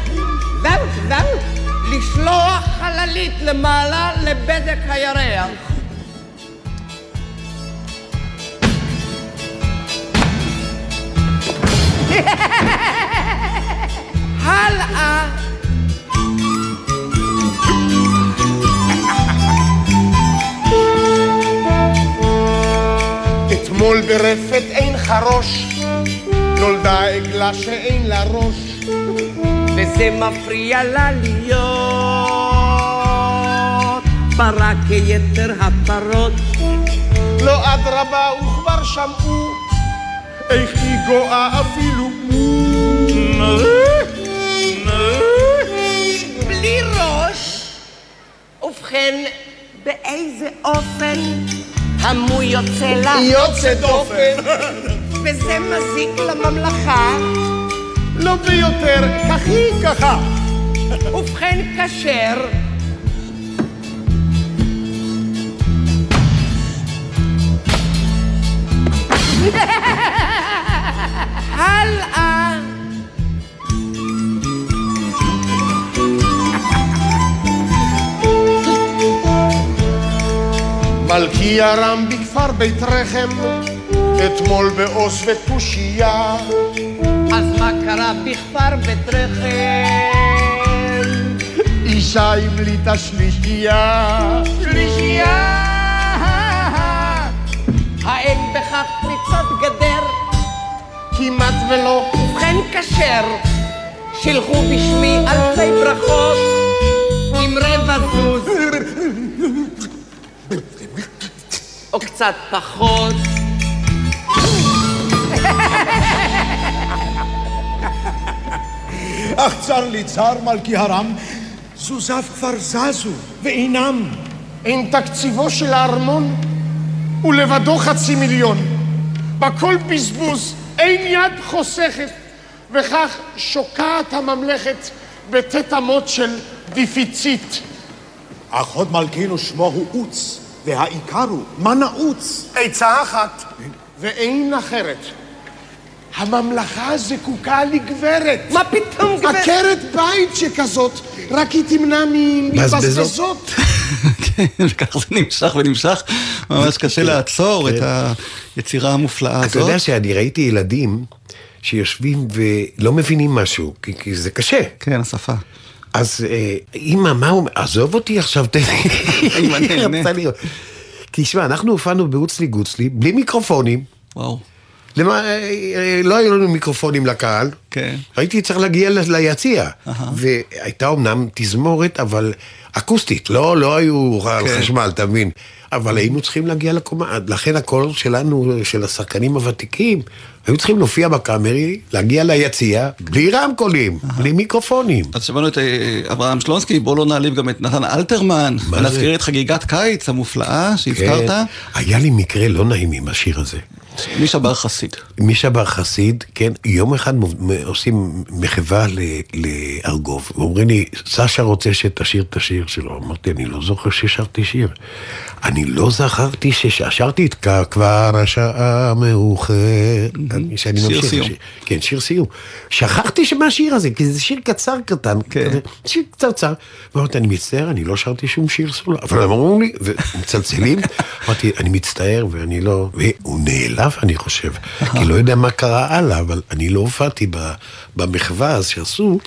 זהו, זהו. לשלוח חללית למעלה לבדק הירח. הלאה. אתמול ברפת אין חרוש, נולדה עגלה שאין לה ראש, וזה מפריע לה להיות. פרה כיתר הפרות. לא אדרבה וכבר שמעו איך היא גואה אפילו בלי ראש. ובכן, באיזה אופן המו יוצא לה? יוצא דופן. וזה מזיק לממלכה. לא ביותר, כך היא ככה. ובכן, כשר. הלאה. מלכי ארם בכפר בית רחם, אתמול בעוז ותושייה. אז מה קרה בכפר בית רחם? אישה המליטה שלישייה. שלישייה! האין בכך פריצת גדר? כמעט ולא. ובכן כשר, שילחו בשמי אלפי ברכות עם רבע זוז. או קצת פחות. אך צר לי צר מלכי הרם, זוזיו כבר זזו ואינם. אין תקציבו של הארמון, ולבדו חצי מיליון. בכל בזבוז, אין יד חוסכת, וכך שוקעת הממלכת בטית אמות של דיפיציט. אך הוד מלכינו שמו הוא עוץ, והעיקר הוא מה נעוץ. עצה אחת, ואין אחרת. הממלכה זקוקה לגברת. מה פתאום גברת? עקרת בית שכזאת, רק היא תמנע מבזבזות. כן, וכך זה נמשך ונמשך, ממש קשה לעצור את היצירה המופלאה הזאת. אתה יודע שאני ראיתי ילדים שיושבים ולא מבינים משהו, כי, זה קשה. כן, השפה. אז אה, אימא, מה הוא? עזוב אותי עכשיו, תן לי. אימא, נהנה. רצתה לראות. כי שמע, אנחנו הופענו באוצלי גוצלי, בלי מיקרופונים. וואו. למה, אה, אה, לא היו לנו מיקרופונים לקהל. כן. הייתי צריך להגיע ליציע. והייתה אמנם תזמורת, אבל אקוסטית, לא, לא היו כן. חשמל, אתה מבין? אבל היינו צריכים להגיע לקומה, לכן הקול שלנו, של השחקנים הוותיקים, היו צריכים להופיע בקאמרי, להגיע ליציע, בלי רמקולים, בלי מיקרופונים. אז שמענו את אה, אברהם שלונסקי, בואו לא נעליב גם את נתן אלתרמן, ונזכיר? את חגיגת קיץ המופלאה שהזכרת, כן. היה לי מקרה לא נעים עם השיר הזה. מישה בר חסיד. מישה בר חסיד, כן, יום אחד עושים מחווה לארגוב, ואומרים לי, סשה רוצה שתשיר את השיר שלו. אמרתי, אני לא זוכר ששרתי שיר. אני לא זכרתי ששרתי את "כ- כבר השעה מאוחרת. שיר סיום. כן, שיר סיום. שכחתי מהשיר הזה, כי זה שיר קצר קטן. כן. שיר קצרצר. ואמרתי, אני מצטער, אני לא שרתי שום שיר סולו. אבל הם אמרו לי, ומצלצלים, אמרתי, אני מצטער ואני לא... והוא נעלב, אני חושב, כי לא יודע מה קרה הלאה, אבל אני לא הופעתי ב- במחווה אז שעשו,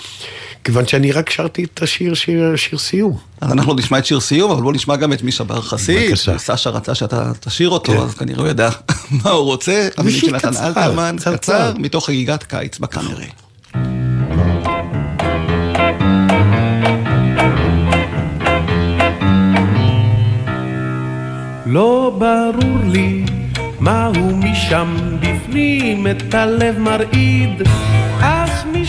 כיוון שאני רק שרתי את השיר, שיר, שיר סיום. אז אנחנו נשמע את שיר סיום, אבל בואו נשמע גם את מישה בר חסיד. בבקשה. סשה רצה שאתה תשאיר אותו, כן. אז כנראה הוא ידע מה הוא רוצה. המילים שיר של נתן קצר, אלתרמן, קצרצר. קצר, מתוך חגיגת קיץ בקאמרי. לא ברור לי מהו משם בפנים את הלב מרעיד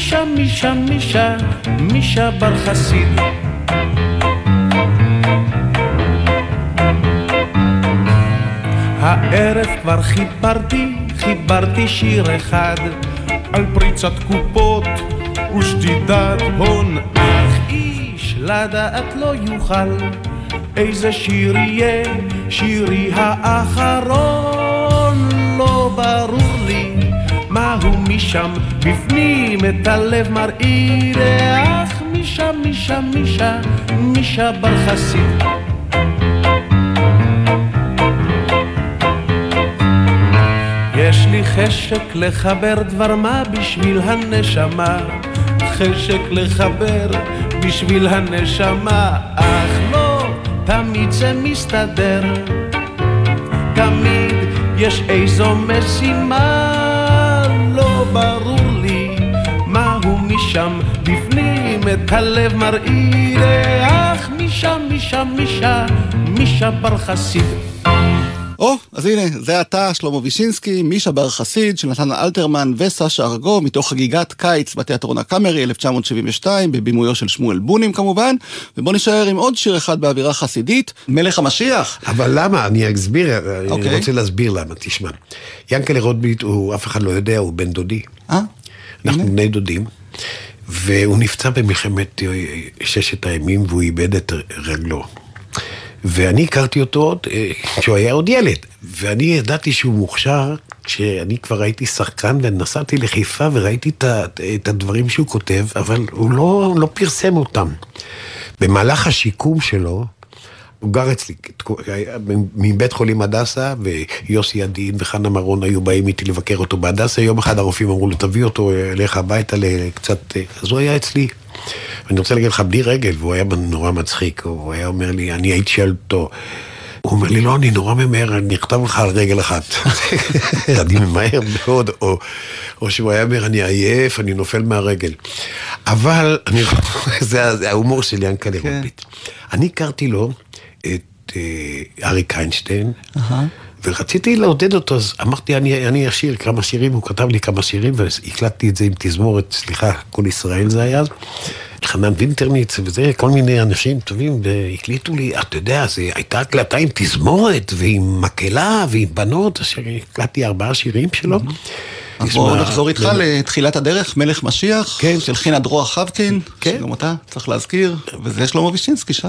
מישה, מישה, מישה, מישה בר חסיד. הערב כבר חיברתי, חיברתי שיר אחד על פריצת קופות ושדידת הון. אך איש לדעת לא יוכל איזה שיר יהיה שירי האחרון. לא ברור לי מהו משם בפנים את הלב מרעיד אך משם משם משם משם בר חסיד. יש לי חשק לחבר דבר מה בשביל הנשמה חשק לחבר בשביל הנשמה. אך לא תמיד זה מסתדר תמיד יש איזו משימה את הלב מרעיד, אך מישה, מישה, מישה, מישה בר חסיד. או, אז הנה, זה אתה, שלמה וישינסקי, מישה בר חסיד, של נתן אלתרמן וסשה ארגו, מתוך חגיגת קיץ בתיאטרון הקאמרי 1972, בבימויו של שמואל בונים כמובן, ובוא נשאר עם עוד שיר אחד באווירה חסידית, מלך המשיח. אבל למה? אני אסביר, אני אוקיי. רוצה להסביר למה, תשמע. ינקלה רוטבליט, הוא, אף אחד לא יודע, הוא בן דודי. אה? אנחנו בני דודים. והוא נפצע במלחמת אה, ששת הימים והוא איבד את רגלו. ואני הכרתי אותו עוד אה, כשהוא היה עוד ילד, ואני ידעתי שהוא מוכשר כשאני כבר הייתי שחקן ונסעתי לחיפה וראיתי את, הדברים שהוא כותב, אבל הוא לא, לא פרסם אותם. במהלך השיקום שלו, הוא גר אצלי, מבית חולים הדסה, ויוסי ידין וחנה מרון היו באים איתי לבקר אותו בהדסה. יום אחד הרופאים אמרו לו, תביא אותו אליך הביתה לקצת... אז הוא היה אצלי. אני רוצה להגיד לך, בלי רגל, והוא היה נורא מצחיק. הוא היה אומר לי, אני הייתי שואל אותו, הוא אומר לי, לא, אני נורא ממהר, אני אכתב לך על רגל אחת. אני ממהר מאוד, או, או שהוא היה אומר, אני עייף, אני נופל מהרגל. אבל, אני, זה, זה ההומור של ינקלה כן. רוטבליט. אני הכרתי לו את אה, אריק איינשטיין, ורציתי לעודד אותו, אז אמרתי, אני, אני אשיר כמה שירים, הוא כתב לי כמה שירים, והקלטתי את זה עם תזמורת, סליחה, כל ישראל זה היה אז. חנן וינטרניץ וזה, כל מיני אנשים טובים, והקליטו לי, אתה יודע, זו הייתה הקלטה עם תזמורת ועם מקהלה ועם בנות, אשר הקלטתי ארבעה שירים שלו. אז תשמע, בואו נחזור איתך. לתחילת הדרך, מלך משיח, כן. של חינה דרור חבקין, כן. שגם אותה צריך להזכיר, וזה שלמה וישינסקי שר.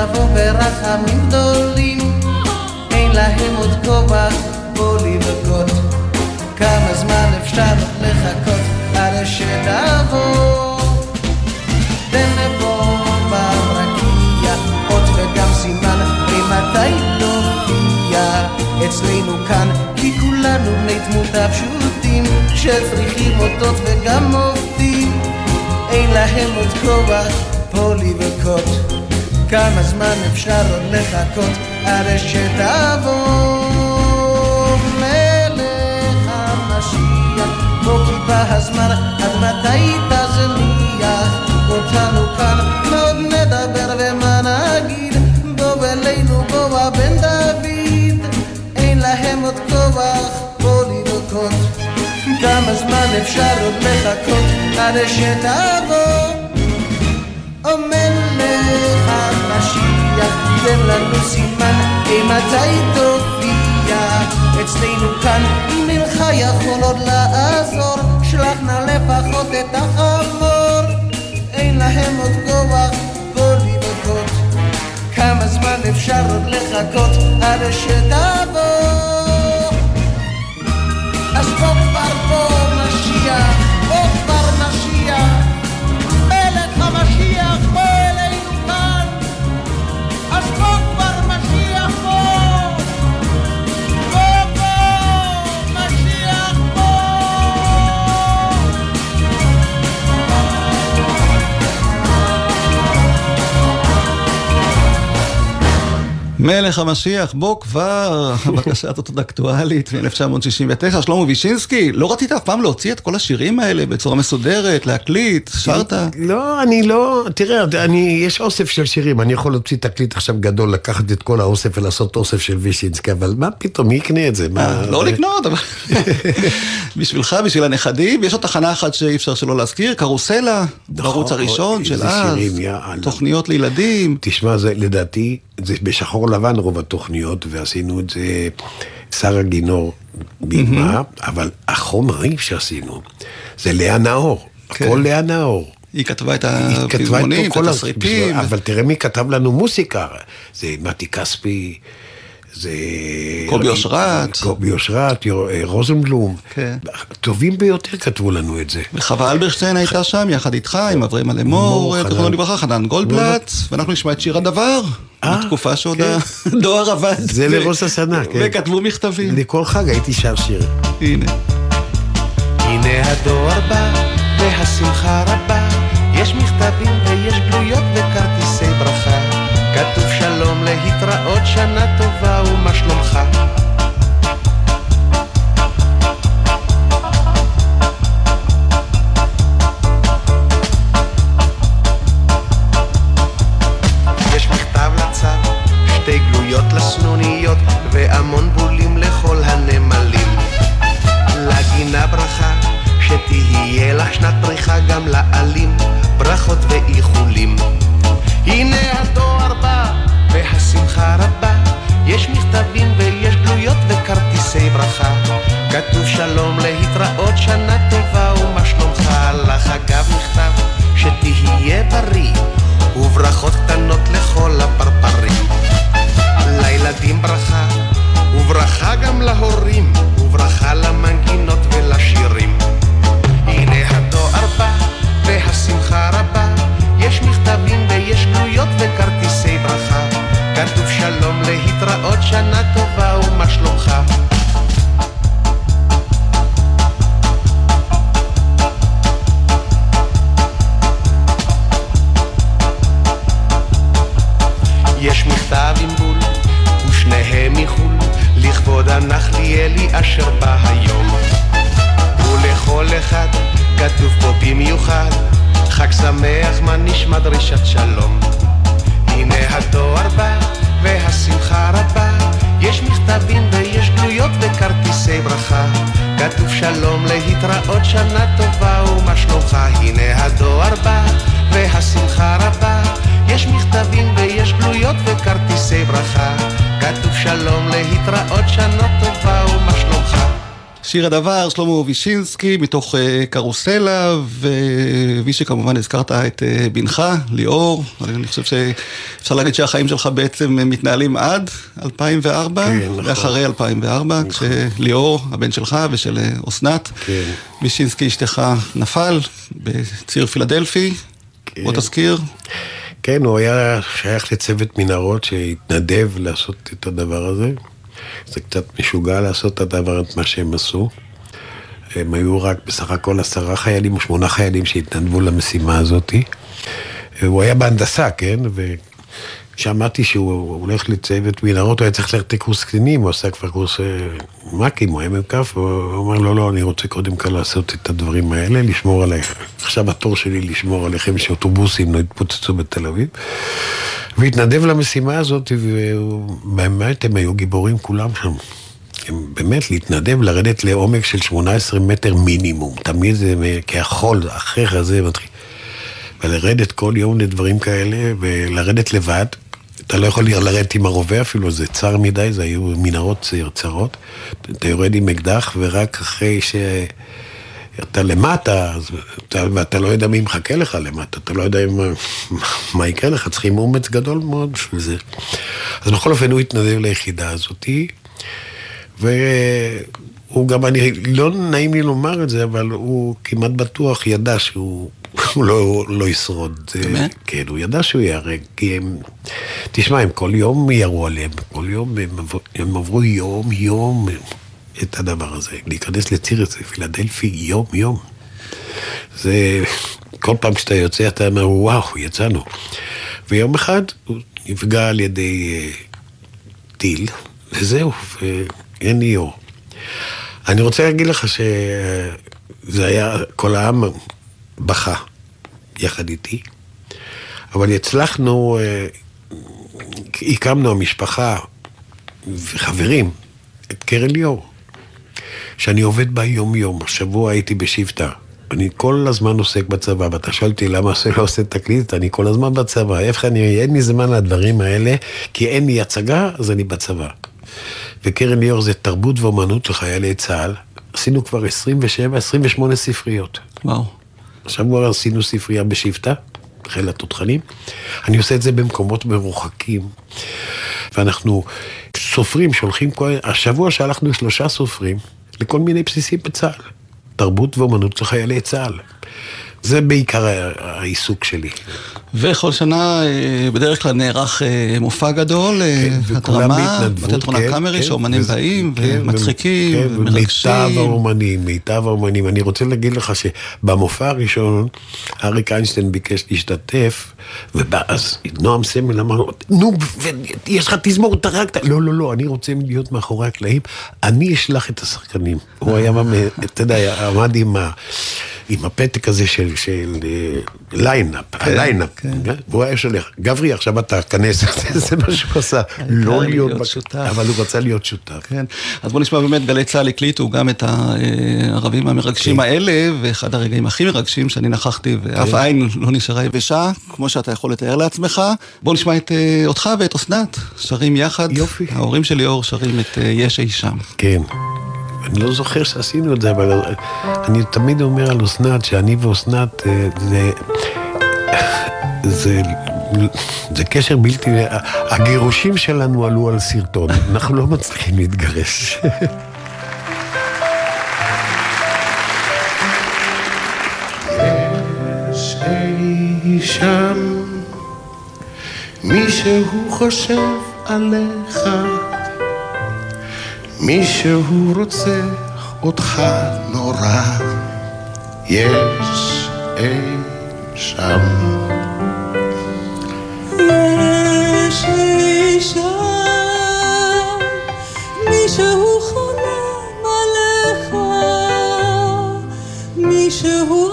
שתבוא ברחמים גדולים. אין להם עוד כובע, בוא לבכות. כמה זמן אפשר לחכות עד תן לפה ברקיע אות וגם סימן ממתי נופיע אצלנו כאן כי כולנו בני תמותה פשוטים שצריכים אותות וגם מופתים אין להם עוד כובע פה לבכות כמה זמן אפשר עוד לחכות עד שתבוא מלך המשיח? בוא כי בא הזמן עד מתי תזניח אותנו כאן? מה עוד נדבר ומה נגיד? בוא אלינו בוא בן דוד. אין להם עוד כוח בוא לבכות כמה זמן אפשר עוד לחכות עד שתבוא המשיח, תן לנו סימן, אימתי תופיע. אצלנו כאן, אם אינך יכול עוד לעזור, שלח נא לפחות את החמור. אין להם עוד כוח, בוא לבכות. כמה זמן אפשר עוד לחכות עד שתבוא? אז בוא מלך המשיח, בוא כבר, בבקשה, זאת עוד אקטואלית מ-1969. שלמה וישינסקי, לא רצית אף פעם להוציא את כל השירים האלה בצורה מסודרת, להקליט, שרת? לא, אני לא, תראה, אני, יש אוסף של שירים, אני יכול להוציא תקליט עכשיו גדול, לקחת את כל האוסף ולעשות אוסף של וישינסקי, אבל מה פתאום, מי יקנה את זה? מה, לא זה- לקנות, אבל בשבילך, בשביל הנכדים. יש עוד תחנה אחת שאי אפשר שלא להזכיר, קרוסלה, בערוץ הראשון של אז. תוכניות לילדים. תשמע, זה לדעתי, זה בשחור לבן רוב התוכניות, ועשינו את זה, שרה גינור בימה, אבל החומרים שעשינו, זה לאה נאור, כן. הכל לאה נאור. היא כתבה את הפזמונים, את התסריטים. אבל תראה מי כתב לנו מוסיקה, זה מתי כספי, זה... קובי אושרת. קובי אושרת, אה, רוזנבלום. כן. טובים ביותר כתבו לנו את זה. וחווה אלברשטיין הייתה שם יחד איתך, עם אברהם מור, אלמור. זכרונו לברכה, חנן גולדבלט, ואנחנו נשמע את שיר הדבר, בתקופה שעוד הדואר עבד. זה לראש השנה, כן. וכתבו מכתבים. לכל חג הייתי שר שיר. הנה. הנה הדואר בא, והשמחה רבה, יש מכתבים ויש גלויות וכרטיסי ברכה. כתוב שלום להתראות, שנה טובה ומה שלומך. יש מכתב לצו, שתי גלויות לסנוניות, והמון בולים לכל הנמלים. לגינה ברכה, שתהיה לך שנת פריחה גם לעלים, ברכות ואיחולים. הנה הדואר בא, והשמחה רבה, יש מכתבים ויש גלויות וכרטיסי ברכה. כתוב שלום להתראות, שנה טובה ומה שלומך, לך אגב מכתב, שתהיה בריא, וברכות קטנות לכל הפרפרים. לילדים ברכה, וברכה גם להורים, וברכה למנגינות ולשירים. שיר הדבר, שלמה וישינסקי, מתוך אה, קרוסלה, ומי שכמובן הזכרת את אה, בנך, ליאור, אני חושב שאפשר להגיד שהחיים שלך בעצם מתנהלים עד 2004, כן, נכון. ואחרי 2004, כשליאור, הבן שלך ושל אה, אסנת, כן. וישינסקי אשתך נפל בציר פילדלפי, בוא תזכיר. כן, הוא היה שייך לצוות מנהרות שהתנדב לעשות את הדבר הזה. זה קצת משוגע לעשות את הדבר, את מה שהם עשו. הם היו רק בסך הכל עשרה חיילים או שמונה חיילים שהתנדבו למשימה הזאת. הוא היה בהנדסה, כן? וכשאמרתי שהוא הולך לצוות מנהרות, הוא היה צריך ללכת לקורס קצינים, הוא עשה כבר קורס אה, מ"כים, היה מ"כ, הוא אמר לו, לא, אני רוצה קודם כל לעשות את הדברים האלה, לשמור עליך. עכשיו התור שלי לשמור עליכם שאוטובוסים לא יתפוצצו בתל אביב. והתנדב למשימה הזאת, ובאמת הם היו גיבורים כולם שם. הם באמת להתנדב, לרדת לעומק של 18 מטר מינימום. תמיד זה מ- כחול, החייך הזה מתחיל. ולרדת כל יום לדברים כאלה, ולרדת לבד. אתה לא יכול לרדת עם הרובה אפילו, זה צר מדי, זה היו מנהרות צר- צרות. אתה יורד עם אקדח, ורק אחרי ש... אתה למטה, אתה, ואתה לא יודע מי מחכה לך למטה, אתה לא יודע מה, מה יקרה לך, צריכים אומץ גדול מאוד בשביל זה. אז בכל אופן הוא התנדב ליחידה הזאתי, והוא גם, אני, לא נעים לי לומר את זה, אבל הוא כמעט בטוח ידע שהוא הוא לא, לא ישרוד. באמת? כן, הוא ידע שהוא ייהרג, כי הם... תשמע, הם כל יום ירו עליהם, כל יום הם, עברו- הם עברו יום-יום את הדבר הזה. להיכנס לציר הזה, פילדלפי, יום-יום. זה... כל פעם שאתה יוצא, אתה אומר, וואו, יצאנו. ויום אחד הוא נפגע על ידי אה, טיל, וזהו, ואין לי אור. אני רוצה להגיד לך שזה היה, כל העם בכה יחד איתי, אבל הצלחנו, אה, הקמנו המשפחה וחברים את קרן ליאור, שאני עובד בה יום-יום. השבוע הייתי בשבטה. אני כל הזמן עוסק בצבא, ואתה שואל אותי למה אני לא עושה תקליט, אני כל הזמן בצבא. איך אני, אין לי זמן לדברים האלה, כי אין לי הצגה, אז אני בצבא. וקרן ליאור זה תרבות ואומנות לחיילי צה"ל. עשינו כבר 27, 28 ספריות. וואו. עכשיו כבר עשינו ספרייה בשבטה, חיל התותחנים. אני עושה את זה במקומות מרוחקים. ואנחנו סופרים שהולכים, כל... השבוע שלחנו שלושה סופרים לכל מיני בסיסים בצה"ל. תרבות ואומנות לחיילי צה"ל. זה בעיקר העיסוק שלי. וכל שנה אה, בדרך כלל נערך אה, מופע גדול, אה, וכולם התרמה, בהתנדבות, בתיאטרון כן, הקאמרי, כן, שאומנים וזה- באים כן, ומצחיקים כן, ומרגשים. האומנים, מיטב האומנים. אני רוצה להגיד לך שבמופע הראשון, אריק איינשטיין ביקש להשתתף, ואז נועם סמל אמר לו, נו, יש לך תזמורת, הרגת. לא, לא, לא, אני רוצה להיות מאחורי הקלעים, אני אשלח את השחקנים. הוא היה, אתה יודע, עמד. עם הפתק הזה של, של אה, lineup, ה lineup, והוא היה שולח, גברי עכשיו אתה כנס, זה מה שהוא עשה, לא להיות, שותף. אבל הוא רצה להיות שותף. כן, אז בוא נשמע באמת, גלי צה"ל הקליטו גם את הערבים המרגשים כן. האלה, ואחד הרגעים הכי מרגשים שאני נכחתי, ואף כן. עין לא נשארה יבשה, כמו שאתה יכול לתאר לעצמך. בוא נשמע את אה, אותך ואת אסנת, שרים יחד. יופי. ההורים של ליאור שרים את אה, יש אי שם. כן. אני לא זוכר שעשינו את זה, אבל אני תמיד אומר על אסנת, שאני ואסנת אה, זה... זה... זה קשר בלתי... הגירושים שלנו עלו על סרטון, אנחנו לא מצליחים להתגרש. שם מישהו חושב עליך, מישהו רוצה אותך נורא, יש אי שם. יש אישה, מישהו חולם עליך, מישהו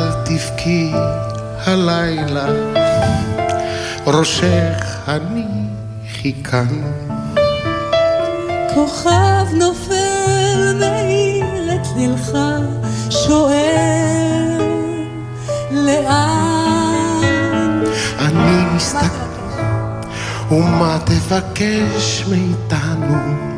אל תבכי הלילה, ראשך הניחי כאן. כוכב נופל מאיר את לילך, שואל לאן. אני מסתכל, ומה תבקש מאיתנו?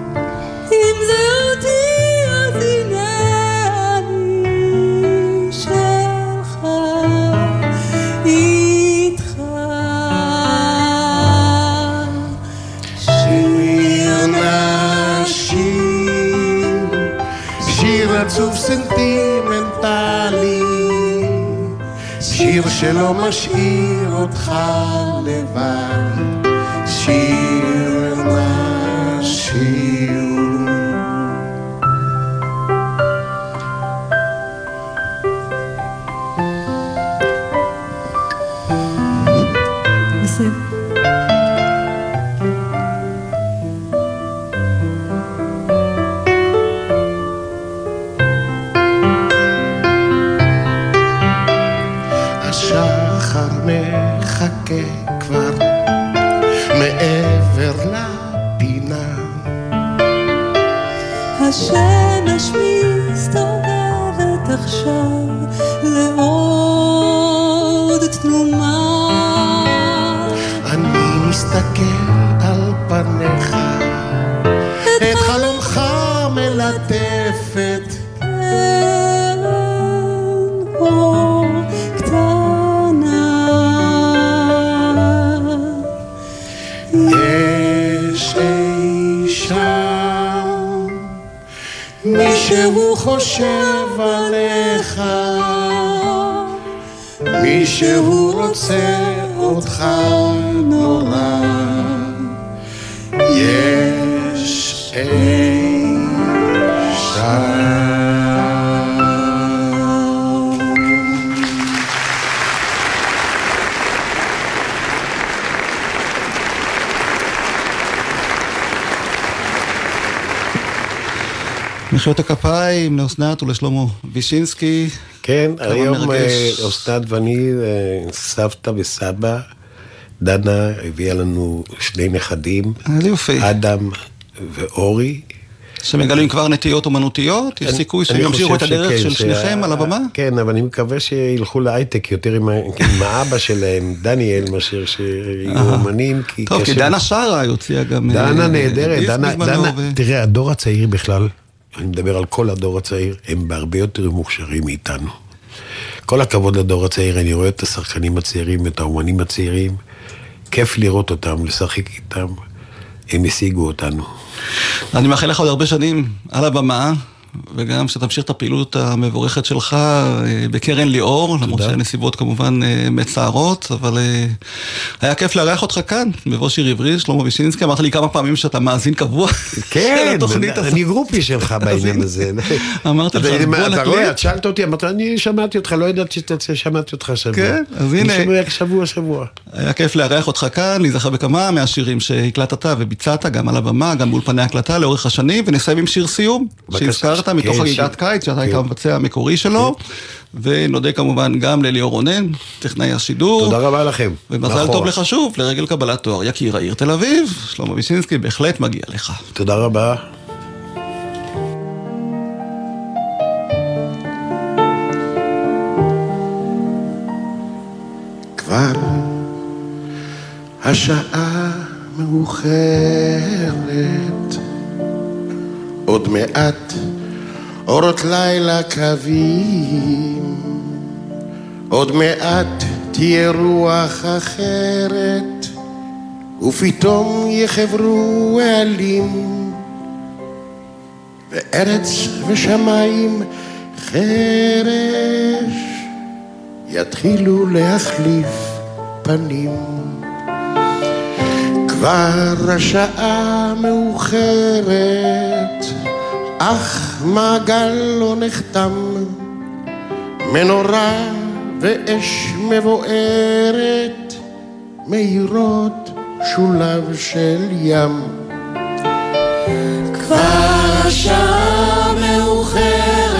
שלא משאיר אותך לבד, שיר מסתובבת מישהו חושב עליך, מישהו רוצה אותך נורא. יש אי שם. מחיאות הכפיים לאסנת ולשלמה וישינסקי. כן, היום. אה, אסנת ואני, אה, סבתא וסבא, דנה הביאה לנו שני נכדים, איזה יופי. אדם ואורי. שמגלים כבר נטיות אומנותיות? יש סיכוי שהם ימשיכו את הדרך של שניכם על הבמה? כן, אבל אני מקווה שילכו להייטק יותר עם האבא שלהם, דניאל, מאשר שיהיו. אומנים. טוב, כי דנה שרה הוציאה גם... אה, דנה נהדרת, דיסק דנה, תראה, הדור הצעיר בכלל, אני מדבר על כל הדור הצעיר, הם בהרבה יותר מוכשרים מאיתנו. כל הכבוד לדור הצעיר, אני רואה את השחקנים הצעירים, את האומנים הצעירים, כיף לראות אותם, לשחק איתם, הם השיגו אותנו. אני מאחל לך עוד הרבה שנים על הבמה, וגם שתמשיך את הפעילות המבורכת שלך אה, בקרן ליאור, למרות שהנסיבות כמובן אה, מצערות, אבל אה, היה כיף לארח אותך כאן, בבוא שיר עברי, שלמה וישינסקי, אמרת לי כמה פעמים שאתה מאזין קבוע כן. אני גרופי שלך בעניין הזה. אמרתי לך, אתה- בוא אתה נקליט. רואה, את שאלת אותי, אמרת, אני שמעתי אותך, לא ידעתי שאתה שמעתי אותך שבוע. כן, אז הנה. אני שבוע שבוע. היה כיף לארח אותך כאן, להיזכר בכמה מהשירים שהקלטת וביצעת, גם על הבמה, גם באולפני הקלטה לאורך השנים, ונסיים עם שיר סיום, בבקשה. שהזכרת מתוך כן, חגיגת שיר- קיץ, שאתה היית כן. המבצע המקורי שלו, ונודה כמובן גם לליאור רונן, טכנאי השידור. תודה רבה לכם. ומזל מאחורה. טוב לך שוב, לרגל קבלת תואר יקיר העיר תל אביב, שלמה וישינסקי, בהחלט מגיע לך. תודה רבה. כבר השעה מאוחרת, עוד מעט אורות לילה קווים, עוד מעט תהיה רוח אחרת, ופתאום יחברו העלים, וארץ ושמיים חרש יתחילו להחליף פנים. כבר השעה מאוחרת, אך מעגל לא נחתם, מנורה ואש מבוערת, מאירות שולב של ים. כבר השעה מאוחרת,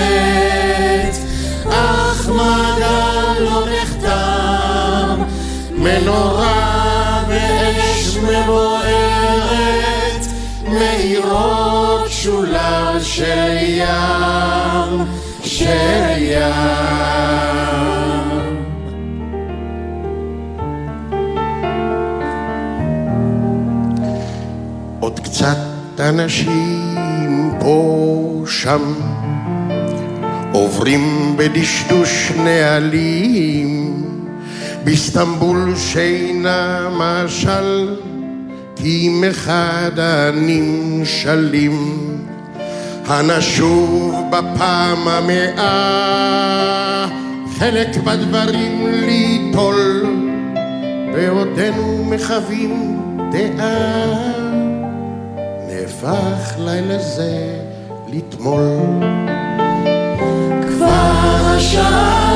אך מעגל לא נחתם, מנורה ואש מבוערת, מאירות שולב של ים. עוד קצת אנשים פה שם עוברים בדשדוש נהלים באיסטנבול שינה משל כי מחד הנמשלים הנשוב בפעם המאה חלק בדברים ליטול בעודנו מחווים דעה. נהפך לילה זה לתמול כבר השעה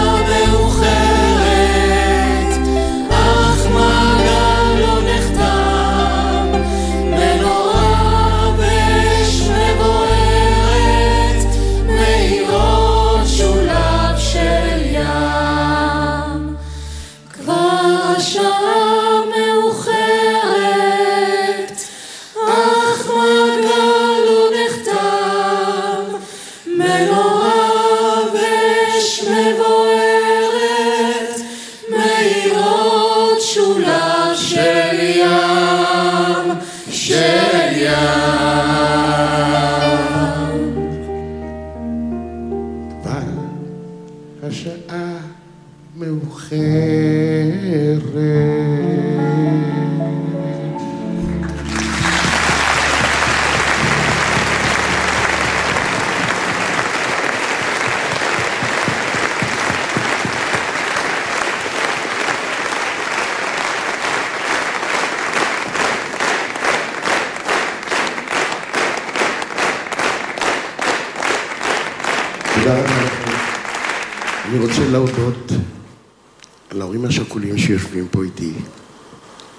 שיושבים פה איתי.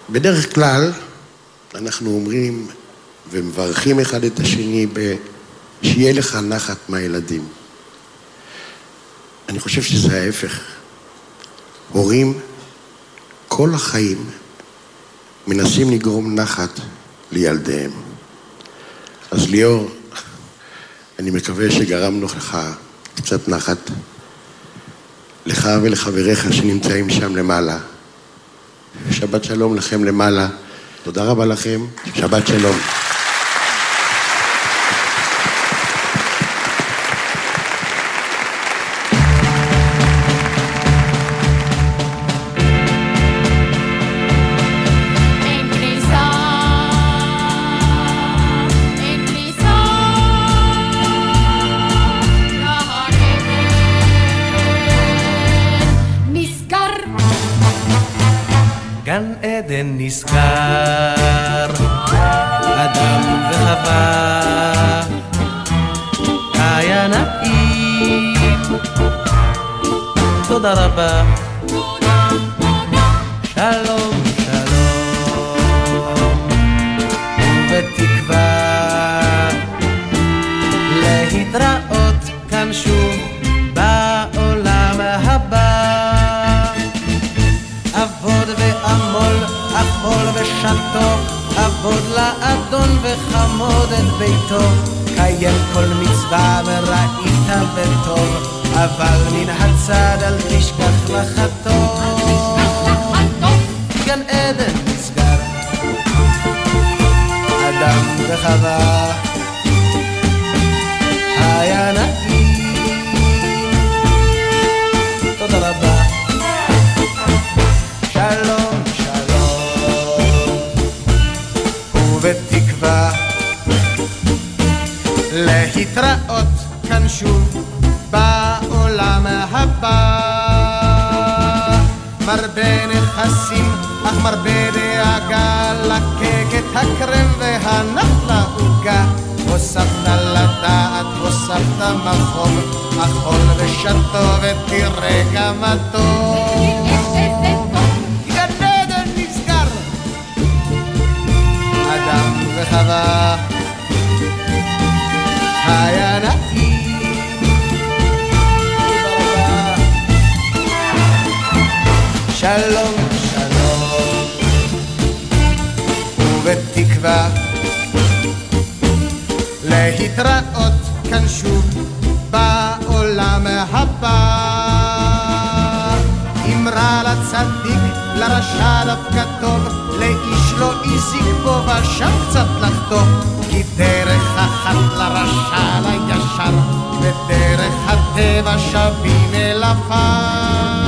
בדרך כלל אנחנו אומרים ומברכים אחד את השני. שיהיה לך נחת מהילדים. אני חושב שזה ההפך. הורים כל החיים מנסים לגרום נחת לילדיהם. אז ליאור, אני מקווה שגרמנו לך קצת נחת. לך ולחבריך שנמצאים שם למעלה. שבת שלום לכם למעלה. תודה רבה לכם, שבת שלום. להתראות כאן שוב בעולם הבא. מרבה נכסים, אך מרבה דאגה, לקק את הקרם והנח לעוגה. הוספת לדעת, הוספת מחום, אכול ושתו ותראה כמה טוב. גן עדן נסגר, אדם וחווה, היה נעים. שלום, שלום, ובתקווה להתראות כאן שוב בעולם הבא. אמרה לצדיק, לרשע דווקא טוב, לאיש לא הזיק בו ושם קצת לחטוא, כי אחת לרשע לישר, ודרך הטבע שווים אל עפר.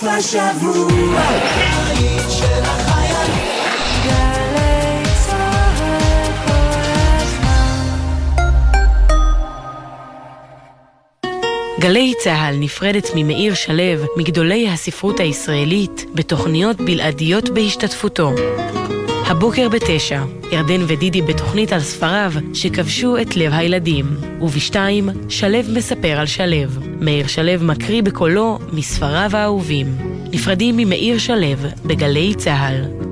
סוף השבוע. גלי צה"ל נפרדת ממאיר שלו, מגדולי הספרות הישראלית, בתוכניות בלעדיות בהשתתפותו. הבוקר בתשע, ירדן ודידי בתוכנית על ספריו שכבשו את לב הילדים. ובשתיים, שלו מספר על שלו. מאיר שלו מקריא בקולו מספריו האהובים. נפרדים ממאיר שלו בגלי צה"ל.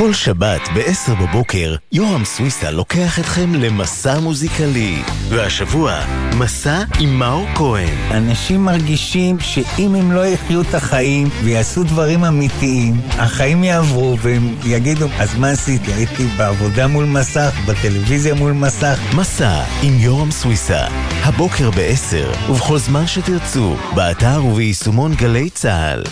כל שבת ב-10 בבוקר, יורם סוויסה לוקח אתכם למסע מוזיקלי. והשבוע, מסע עם מאור כהן. אנשים מרגישים שאם הם לא יחיו את החיים ויעשו דברים אמיתיים, החיים יעברו והם יגידו, אז מה עשיתי? הייתי בעבודה מול מסך, בטלוויזיה מול מסך. מסע עם יורם סוויסה, הבוקר ב-10, ובכל זמן שתרצו, באתר וביישומון גלי צה"ל.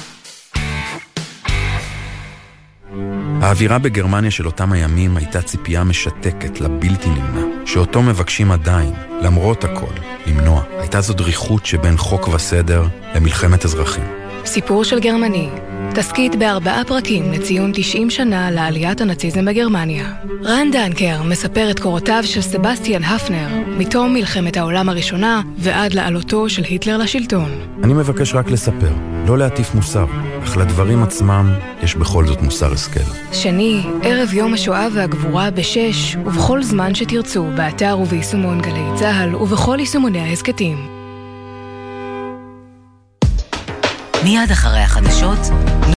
האווירה בגרמניה של אותם הימים הייתה ציפייה משתקת לבלתי נמנע, שאותו מבקשים עדיין, למרות הכל, למנוע. הייתה זו דריכות שבין חוק וסדר למלחמת אזרחים. סיפור של גרמני, תסכית בארבעה פרקים לציון 90 שנה לעליית הנאציזם בגרמניה. רן דנקר מספר את קורותיו של סבסטיאן הפנר, מתום מלחמת העולם הראשונה ועד לעלותו של היטלר לשלטון. אני מבקש רק לספר, לא להטיף מוסר, אך לדברים עצמם יש בכל זאת מוסר השכל. שני, ערב יום השואה והגבורה בשש, ובכל זמן שתרצו, באתר וביישומון גלי צה"ל ובכל יישומוני ההסכתים. מיד אחרי החדשות,